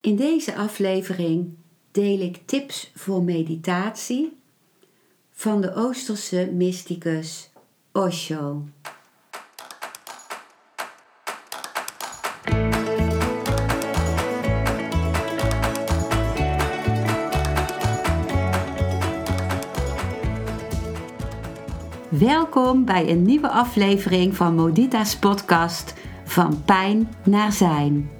In deze aflevering deel ik tips voor meditatie van de Oosterse mysticus Osho. Welkom bij een nieuwe aflevering van Modita's podcast Van Pijn naar Zijn.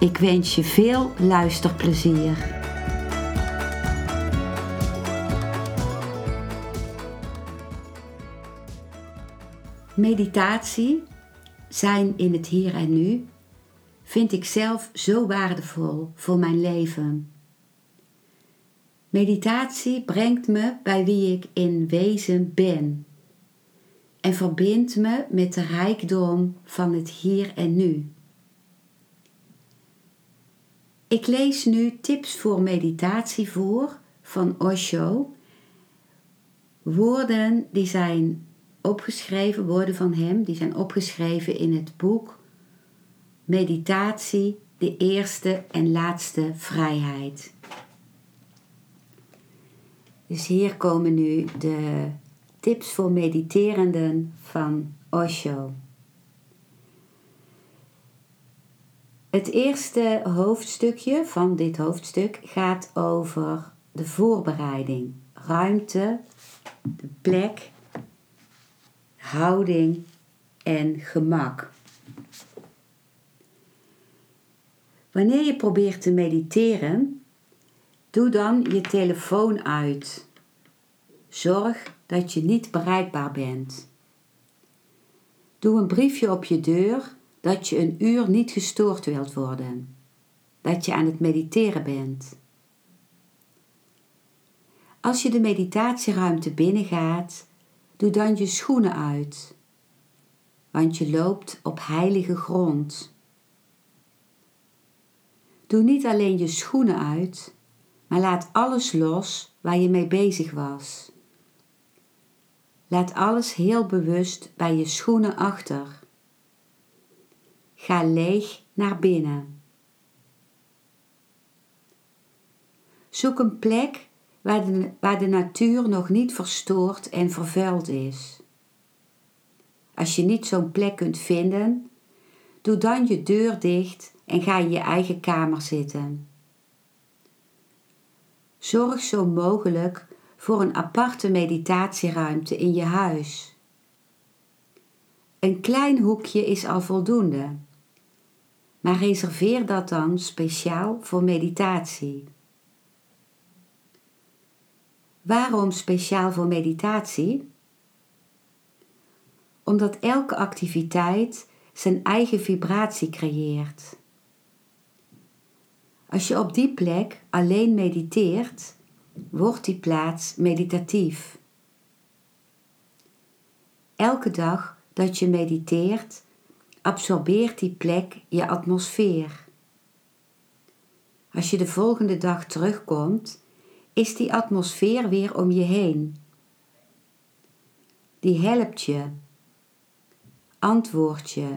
Ik wens je veel luisterplezier. Meditatie, zijn in het hier en nu, vind ik zelf zo waardevol voor mijn leven. Meditatie brengt me bij wie ik in wezen ben en verbindt me met de rijkdom van het hier en nu. Ik lees nu tips voor meditatie voor van Osho. Woorden die zijn opgeschreven, woorden van hem, die zijn opgeschreven in het boek Meditatie, de eerste en laatste vrijheid. Dus hier komen nu de tips voor mediterenden van Osho. Het eerste hoofdstukje van dit hoofdstuk gaat over de voorbereiding, ruimte, de plek, houding en gemak. Wanneer je probeert te mediteren, doe dan je telefoon uit. Zorg dat je niet bereikbaar bent. Doe een briefje op je deur dat je een uur niet gestoord wilt worden, dat je aan het mediteren bent. Als je de meditatieruimte binnengaat, doe dan je schoenen uit, want je loopt op heilige grond. Doe niet alleen je schoenen uit, maar laat alles los waar je mee bezig was. Laat alles heel bewust bij je schoenen achter. Ga leeg naar binnen. Zoek een plek waar de, waar de natuur nog niet verstoord en vervuild is. Als je niet zo'n plek kunt vinden, doe dan je deur dicht en ga in je eigen kamer zitten. Zorg zo mogelijk voor een aparte meditatieruimte in je huis. Een klein hoekje is al voldoende maar reserveer dat dan speciaal voor meditatie. Waarom speciaal voor meditatie? Omdat elke activiteit zijn eigen vibratie creëert. Als je op die plek alleen mediteert, wordt die plaats meditatief. Elke dag dat je mediteert, absorbeert die plek je atmosfeer. Als je de volgende dag terugkomt, is die atmosfeer weer om je heen. Die helpt je, antwoordt je,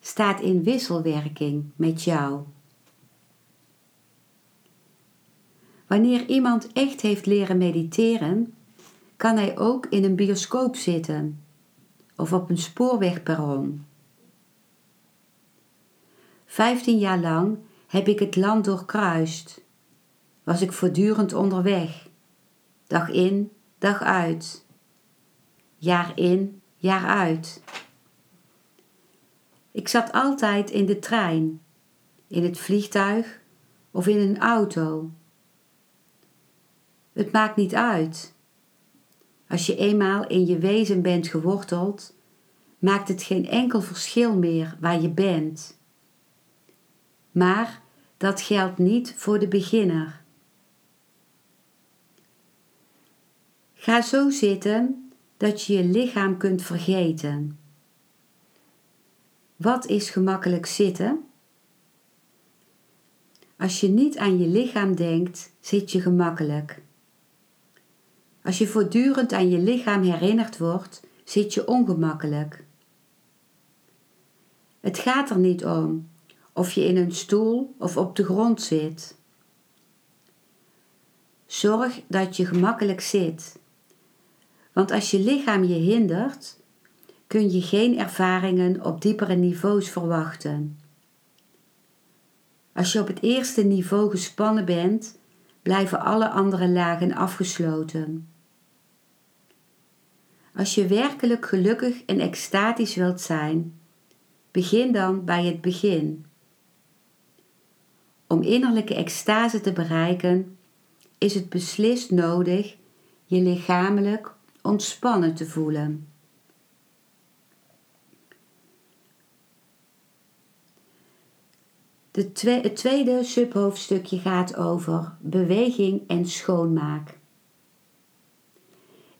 staat in wisselwerking met jou. Wanneer iemand echt heeft leren mediteren, kan hij ook in een bioscoop zitten of op een spoorwegperron. Vijftien jaar lang heb ik het land doorkruist. Was ik voortdurend onderweg, dag in, dag uit, jaar in, jaar uit. Ik zat altijd in de trein, in het vliegtuig of in een auto. Het maakt niet uit. Als je eenmaal in je wezen bent geworteld, maakt het geen enkel verschil meer waar je bent. Maar dat geldt niet voor de beginner. Ga zo zitten dat je je lichaam kunt vergeten. Wat is gemakkelijk zitten? Als je niet aan je lichaam denkt, zit je gemakkelijk. Als je voortdurend aan je lichaam herinnerd wordt, zit je ongemakkelijk. Het gaat er niet om of je in een stoel of op de grond zit. Zorg dat je gemakkelijk zit. Want als je lichaam je hindert, kun je geen ervaringen op diepere niveaus verwachten. Als je op het eerste niveau gespannen bent, blijven alle andere lagen afgesloten. Als je werkelijk gelukkig en extatisch wilt zijn, begin dan bij het begin. Om innerlijke extase te bereiken, is het beslist nodig je lichamelijk ontspannen te voelen. De het tweede subhoofdstukje gaat over beweging en schoonmaak.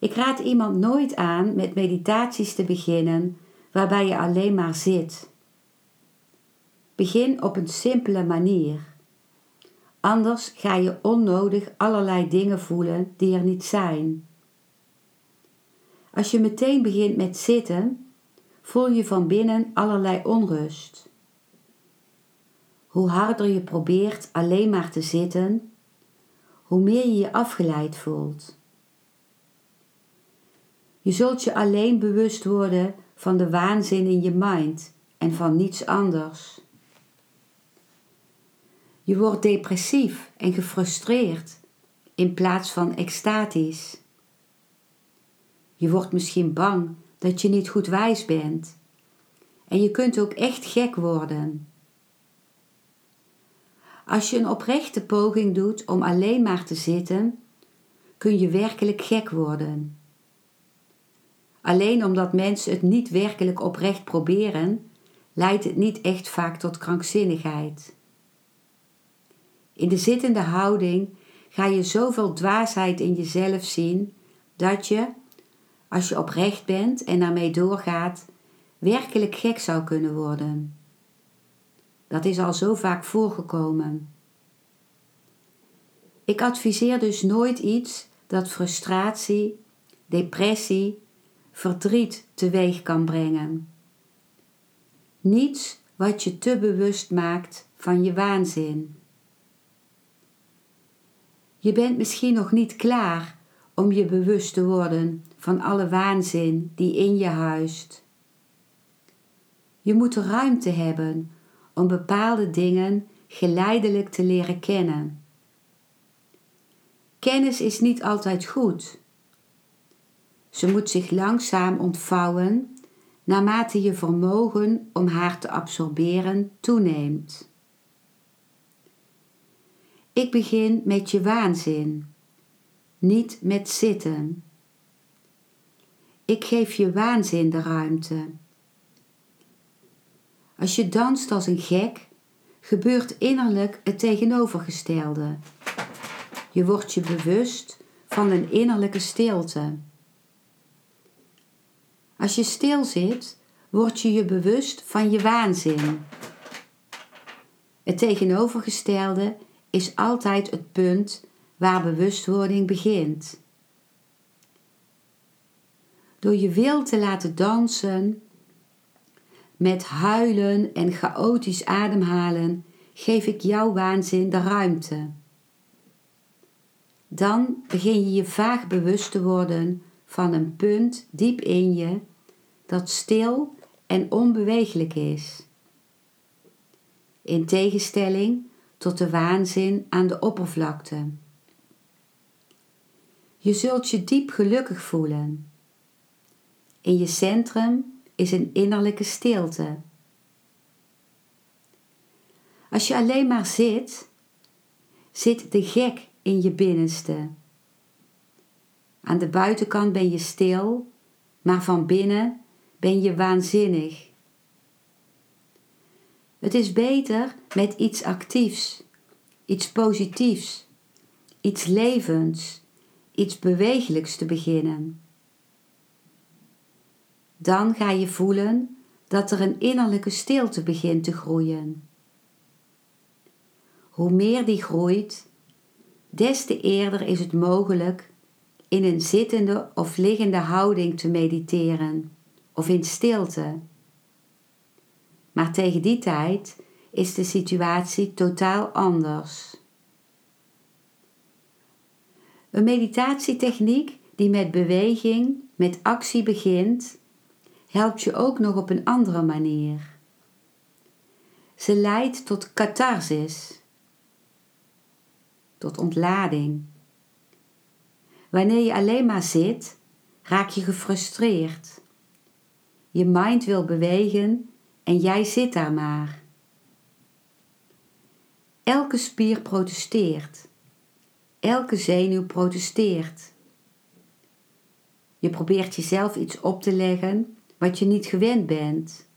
Ik raad iemand nooit aan met meditaties te beginnen waarbij je alleen maar zit. Begin op een simpele manier. Anders ga je onnodig allerlei dingen voelen die er niet zijn. Als je meteen begint met zitten, voel je van binnen allerlei onrust. Hoe harder je probeert alleen maar te zitten, hoe meer je je afgeleid voelt. Je zult je alleen bewust worden van de waanzin in je mind en van niets anders. Je wordt depressief en gefrustreerd in plaats van extatisch. Je wordt misschien bang dat je niet goed wijs bent. En je kunt ook echt gek worden. Als je een oprechte poging doet om alleen maar te zitten, kun je werkelijk gek worden. Alleen omdat mensen het niet werkelijk oprecht proberen, leidt het niet echt vaak tot krankzinnigheid. In de zittende houding ga je zoveel dwaasheid in jezelf zien dat je, als je oprecht bent en daarmee doorgaat, werkelijk gek zou kunnen worden. Dat is al zo vaak voorgekomen. Ik adviseer dus nooit iets dat frustratie, depressie, verdriet teweeg kan brengen. Niets wat je te bewust maakt van je waanzin. Je bent misschien nog niet klaar om je bewust te worden van alle waanzin die in je huist. Je moet de ruimte hebben om bepaalde dingen geleidelijk te leren kennen. Kennis is niet altijd goed. Ze moet zich langzaam ontvouwen naarmate je vermogen om haar te absorberen toeneemt. Ik begin met je waanzin, niet met zitten. Ik geef je waanzin de ruimte. Als je danst als een gek, gebeurt innerlijk het tegenovergestelde. Je wordt je bewust van een innerlijke stilte. Als je stil zit, word je je bewust van je waanzin. Het tegenovergestelde is altijd het punt waar bewustwording begint. Door je wil te laten dansen, met huilen en chaotisch ademhalen, geef ik jouw waanzin de ruimte. Dan begin je je vaag bewust te worden van een punt diep in je dat stil en onbeweeglijk is. In tegenstelling tot de waanzin aan de oppervlakte. Je zult je diep gelukkig voelen. In je centrum is een innerlijke stilte. Als je alleen maar zit, zit de gek in je binnenste. Aan de buitenkant ben je stil, maar van binnen ben je waanzinnig. Het is beter met iets actiefs, iets positiefs, iets levends, iets bewegelijks te beginnen. Dan ga je voelen dat er een innerlijke stilte begint te groeien. Hoe meer die groeit, des te eerder is het mogelijk in een zittende of liggende houding te mediteren of in stilte. Maar tegen die tijd is de situatie totaal anders. Een meditatietechniek die met beweging, met actie begint, helpt je ook nog op een andere manier. Ze leidt tot catharsis, tot ontlading. Wanneer je alleen maar zit, raak je gefrustreerd. Je mind wil bewegen en jij zit daar maar. Elke spier protesteert. Elke zenuw protesteert. Je probeert jezelf iets op te leggen wat je niet gewend bent.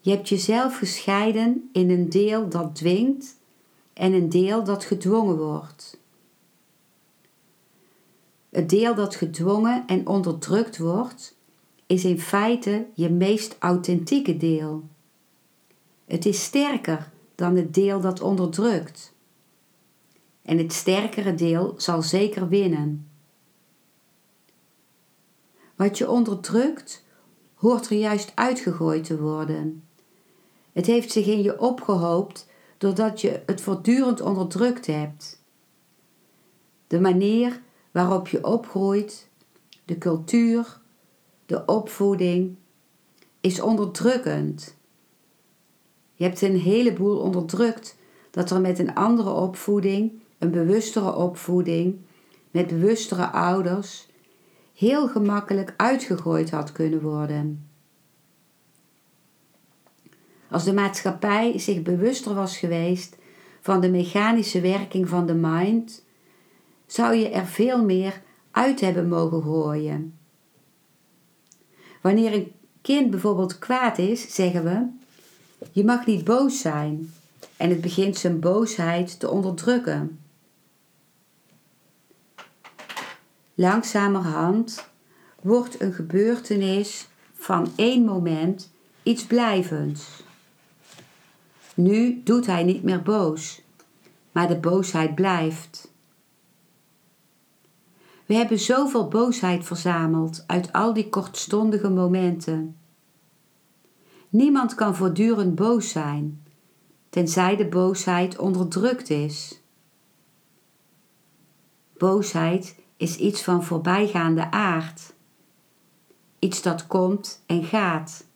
Je hebt jezelf gescheiden in een deel dat dwingt en een deel dat gedwongen wordt. Het deel dat gedwongen en onderdrukt wordt, is in feite je meest authentieke deel. Het is sterker dan het deel dat onderdrukt. En het sterkere deel zal zeker winnen. Wat je onderdrukt, hoort er juist uitgegooid te worden. Het heeft zich in je opgehoopt doordat je het voortdurend onderdrukt hebt. De manier waarop je opgroeit, de cultuur, de opvoeding, is onderdrukkend. Je hebt een heleboel onderdrukt dat er met een andere opvoeding, een bewustere opvoeding, met bewustere ouders, heel gemakkelijk uitgegooid had kunnen worden. Als de maatschappij zich bewuster was geweest van de mechanische werking van de mind, zou je er veel meer uit hebben mogen gooien. Wanneer een kind bijvoorbeeld kwaad is, zeggen we: Je mag niet boos zijn. En het begint zijn boosheid te onderdrukken. Langzamerhand wordt een gebeurtenis van één moment iets blijvends. Nu doet hij niet meer boos, maar de boosheid blijft. We hebben zoveel boosheid verzameld uit al die kortstondige momenten. Niemand kan voortdurend boos zijn, tenzij de boosheid onderdrukt is. Boosheid is iets van voorbijgaande aard. Iets dat komt en gaat.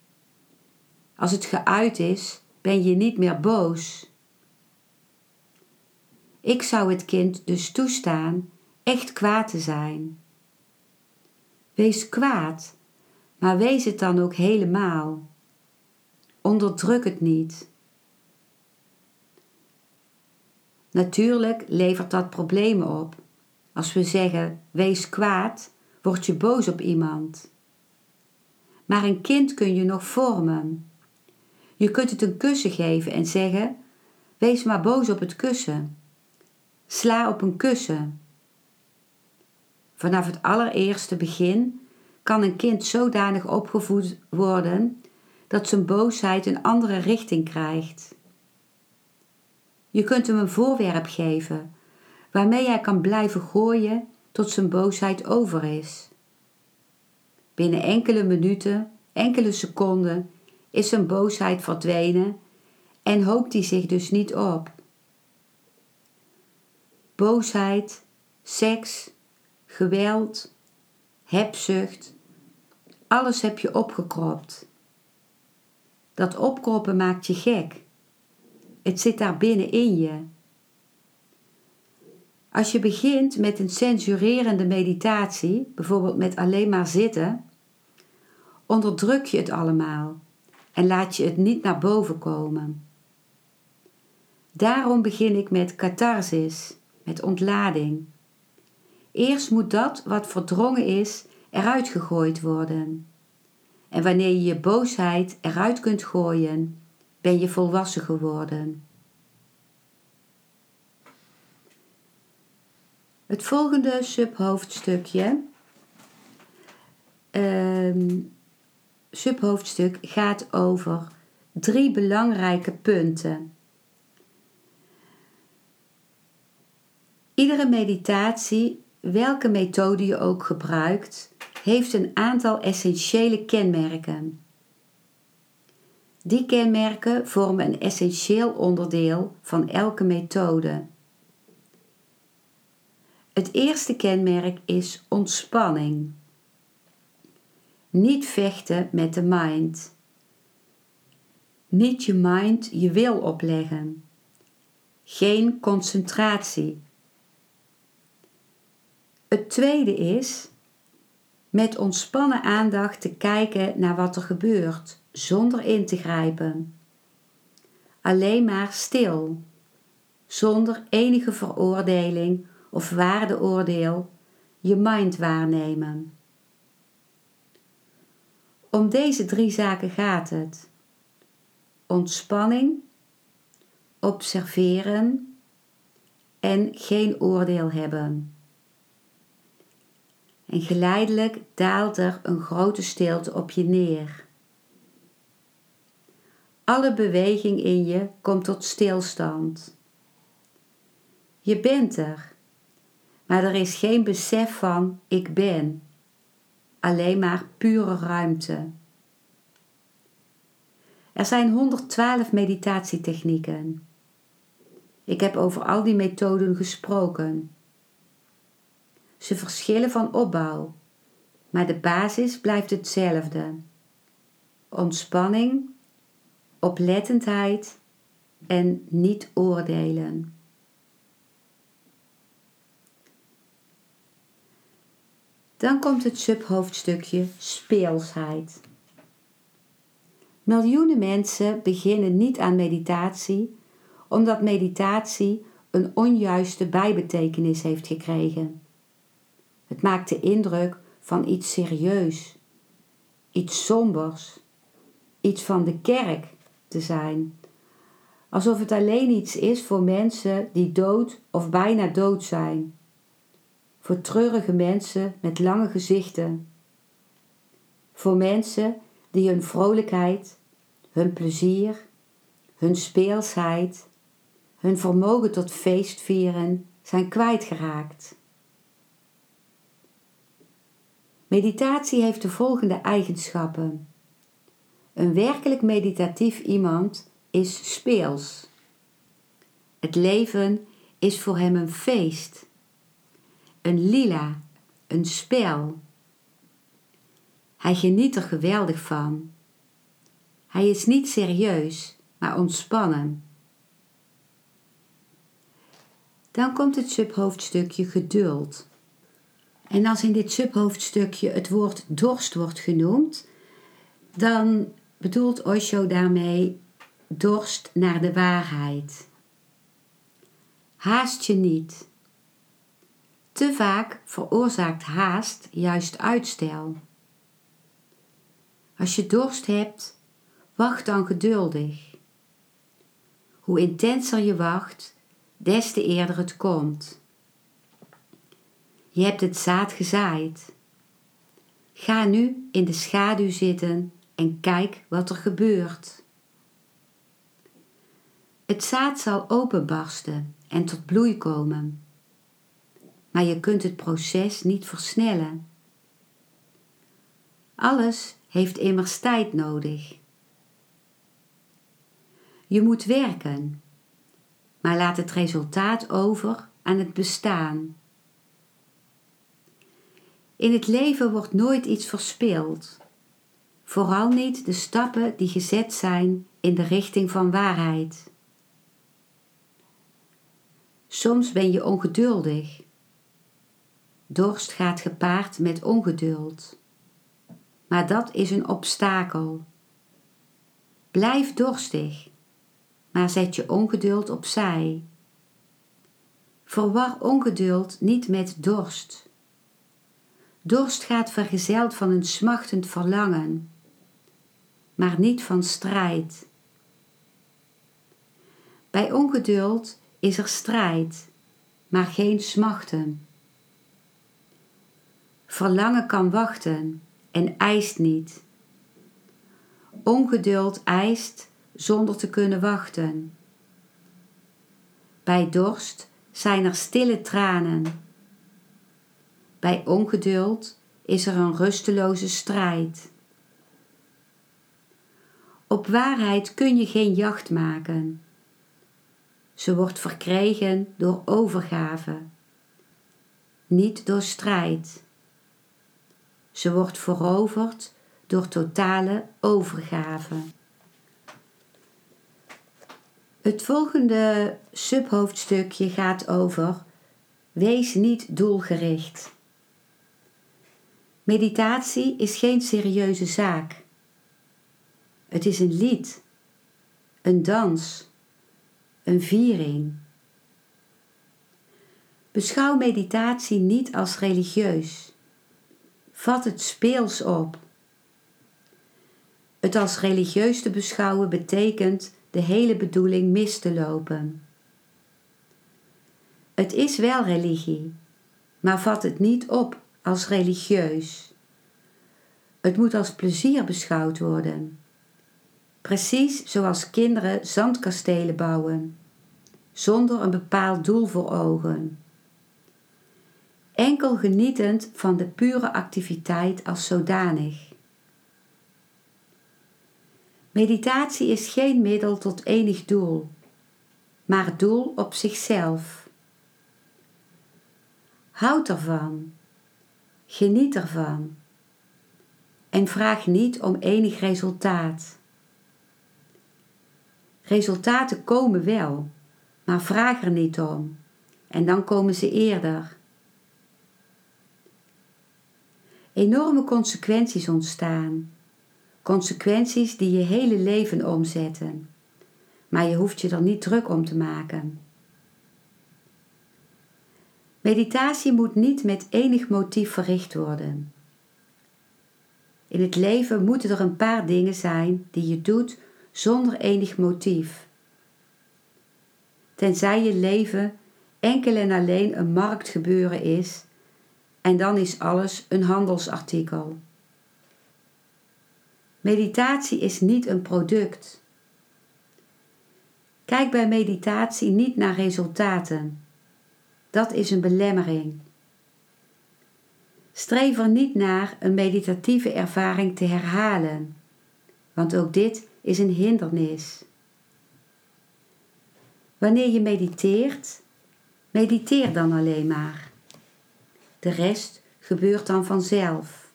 Als het geuit is, ben je niet meer boos. Ik zou het kind dus toestaan echt kwaad te zijn. Wees kwaad, maar wees het dan ook helemaal. Onderdruk het niet. Natuurlijk levert dat problemen op. Als we zeggen wees kwaad, word je boos op iemand. Maar een kind kun je nog vormen. Je kunt het een kussen geven en zeggen: Wees maar boos op het kussen. Sla op een kussen. Vanaf het allereerste begin kan een kind zodanig opgevoed worden dat zijn boosheid een andere richting krijgt. Je kunt hem een voorwerp geven waarmee hij kan blijven gooien tot zijn boosheid over is. Binnen enkele minuten, enkele seconden is zijn boosheid verdwenen en hoopt hij zich dus niet op. Boosheid, seks, geweld, hebzucht, alles heb je opgekropt. Dat opkroppen maakt je gek. Het zit daar binnen in je. Als je begint met een censurerende meditatie, bijvoorbeeld met alleen maar zitten, onderdruk je het allemaal en laat je het niet naar boven komen. Daarom begin ik met catharsis, met ontlading. Eerst moet dat wat verdrongen is eruit gegooid worden. En wanneer je je boosheid eruit kunt gooien ben je volwassen geworden. Het volgende subhoofdstukje, uh, subhoofdstuk gaat over drie belangrijke punten. Iedere meditatie, welke methode je ook gebruikt, heeft een aantal essentiële kenmerken. Die kenmerken vormen een essentieel onderdeel van elke methode. Het eerste kenmerk is ontspanning. Niet vechten met de mind. Niet je mind je wil opleggen. Geen concentratie. Het tweede is met ontspannen aandacht te kijken naar wat er gebeurt, zonder in te grijpen. Alleen maar stil, zonder enige veroordeling of waardeoordeel, je mind waarnemen. Om deze drie zaken gaat het: ontspanning, observeren en geen oordeel hebben. En geleidelijk daalt er een grote stilte op je neer. Alle beweging in je komt tot stilstand. Je bent er, maar er is geen besef van ik ben, alleen maar pure ruimte. Er zijn 112 meditatietechnieken. Ik heb over al die methoden gesproken. Ze verschillen van opbouw, maar de basis blijft hetzelfde: ontspanning, oplettendheid en niet oordelen. Dan komt het subhoofdstukje speelsheid. Miljoenen mensen beginnen niet aan meditatie omdat meditatie een onjuiste bijbetekenis heeft gekregen. Het maakt de indruk van iets serieus, iets sombers, iets van de kerk te zijn. Alsof het alleen iets is voor mensen die dood of bijna dood zijn. Voor treurige mensen met lange gezichten. Voor mensen die hun vrolijkheid, hun plezier, hun speelsheid, hun vermogen tot feestvieren zijn kwijtgeraakt. Meditatie heeft de volgende eigenschappen. Een werkelijk meditatief iemand is speels. Het leven is voor hem een feest, een lila, een spel. Hij geniet er geweldig van. Hij is niet serieus, maar ontspannen. Dan komt het subhoofdstukje geduld. En als in dit subhoofdstukje het woord dorst wordt genoemd, dan bedoelt Osho daarmee dorst naar de waarheid. Haast je niet. Te vaak veroorzaakt haast juist uitstel. Als je dorst hebt, wacht dan geduldig. Hoe intenser je wacht, des te eerder het komt. Je hebt het zaad gezaaid. Ga nu in de schaduw zitten en kijk wat er gebeurt. Het zaad zal openbarsten en tot bloei komen. Maar je kunt het proces niet versnellen. Alles heeft immers tijd nodig. Je moet werken, maar laat het resultaat over aan het bestaan. In het leven wordt nooit iets verspeeld. Vooral niet de stappen die gezet zijn in de richting van waarheid. Soms ben je ongeduldig. Dorst gaat gepaard met ongeduld. Maar dat is een obstakel. Blijf dorstig, maar zet je ongeduld opzij. Verwar ongeduld niet met dorst. Dorst gaat vergezeld van een smachtend verlangen, maar niet van strijd. Bij ongeduld is er strijd, maar geen smachten. Verlangen kan wachten en eist niet. Ongeduld eist zonder te kunnen wachten. Bij dorst zijn er stille tranen. Bij ongeduld is er een rusteloze strijd. Op waarheid kun je geen jacht maken. Ze wordt verkregen door overgave, niet door strijd. Ze wordt veroverd door totale overgave. Het volgende subhoofdstukje gaat over Wees niet doelgericht. Meditatie is geen serieuze zaak. Het is een lied, een dans, een viering. Beschouw meditatie niet als religieus. Vat het speels op. Het als religieus te beschouwen betekent de hele bedoeling mis te lopen. Het is wel religie, maar vat het niet op als religieus. Het moet als plezier beschouwd worden. Precies zoals kinderen zandkastelen bouwen, zonder een bepaald doel voor ogen. Enkel genietend van de pure activiteit als zodanig. Meditatie is geen middel tot enig doel, maar doel op zichzelf. Houd ervan, geniet ervan en vraag niet om enig resultaat. Resultaten komen wel, maar vraag er niet om en dan komen ze eerder. Enorme consequenties ontstaan Consequenties die je hele leven omzetten. Maar je hoeft je er niet druk om te maken. Meditatie moet niet met enig motief verricht worden. In het leven moeten er een paar dingen zijn die je doet zonder enig motief. Tenzij je leven enkel en alleen een marktgebeuren is en dan is alles een handelsartikel. Meditatie is niet een product. Kijk bij meditatie niet naar resultaten. Dat is een belemmering. Streef er niet naar een meditatieve ervaring te herhalen, want ook dit is een hindernis. Wanneer je mediteert, mediteer dan alleen maar. De rest gebeurt dan vanzelf.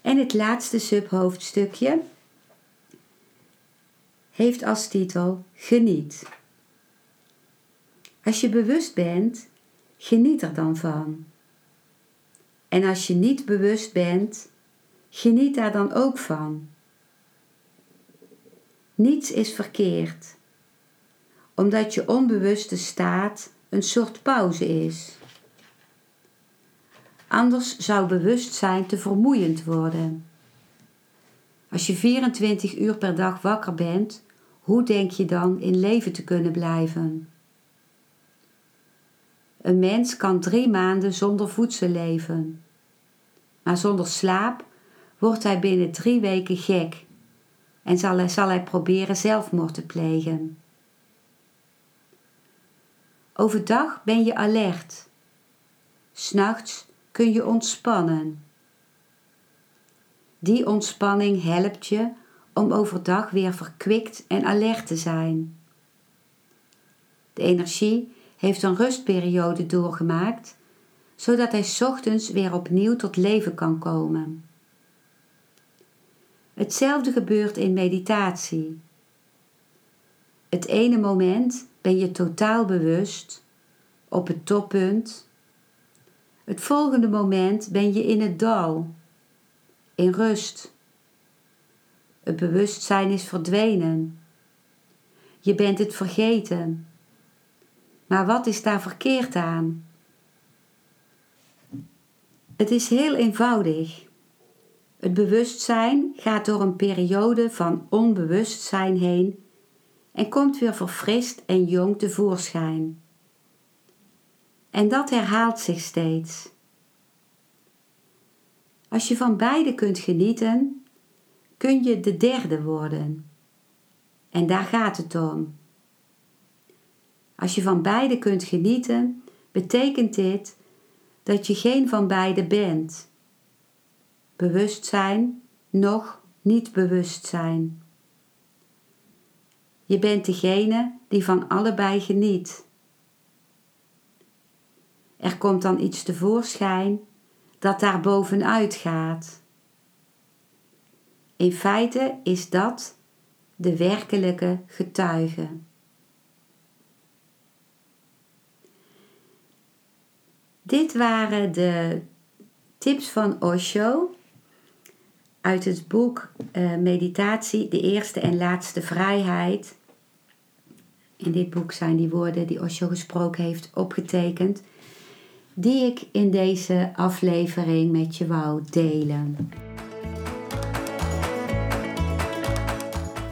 En het laatste subhoofdstukje heeft als titel Geniet. Als je bewust bent, geniet er dan van. En als je niet bewust bent, geniet daar dan ook van. Niets is verkeerd, omdat je onbewuste staat een soort pauze is. Anders zou bewustzijn te vermoeiend worden. Als je 24 uur per dag wakker bent, hoe denk je dan in leven te kunnen blijven? Een mens kan drie maanden zonder voedsel leven. Maar zonder slaap wordt hij binnen drie weken gek en zal hij, zal hij proberen zelfmoord te plegen. Overdag ben je alert. S'nachts kun je ontspannen. Die ontspanning helpt je om overdag weer verkwikt en alert te zijn. De energie heeft een rustperiode doorgemaakt, zodat hij ochtends weer opnieuw tot leven kan komen. Hetzelfde gebeurt in meditatie. Het ene moment ben je totaal bewust, op het toppunt, het volgende moment ben je in het dal, in rust. Het bewustzijn is verdwenen. Je bent het vergeten. Maar wat is daar verkeerd aan? Het is heel eenvoudig. Het bewustzijn gaat door een periode van onbewustzijn heen en komt weer verfrist en jong tevoorschijn. En dat herhaalt zich steeds. Als je van beide kunt genieten, kun je de derde worden. En daar gaat het om. Als je van beide kunt genieten, betekent dit dat je geen van beide bent. Bewustzijn, nog niet bewustzijn. Je bent degene die van allebei geniet. Er komt dan iets tevoorschijn dat daar bovenuit gaat. In feite is dat de werkelijke getuige. Dit waren de tips van Osho uit het boek uh, Meditatie, de eerste en laatste vrijheid. In dit boek zijn die woorden die Osho gesproken heeft opgetekend, die ik in deze aflevering met je wou delen.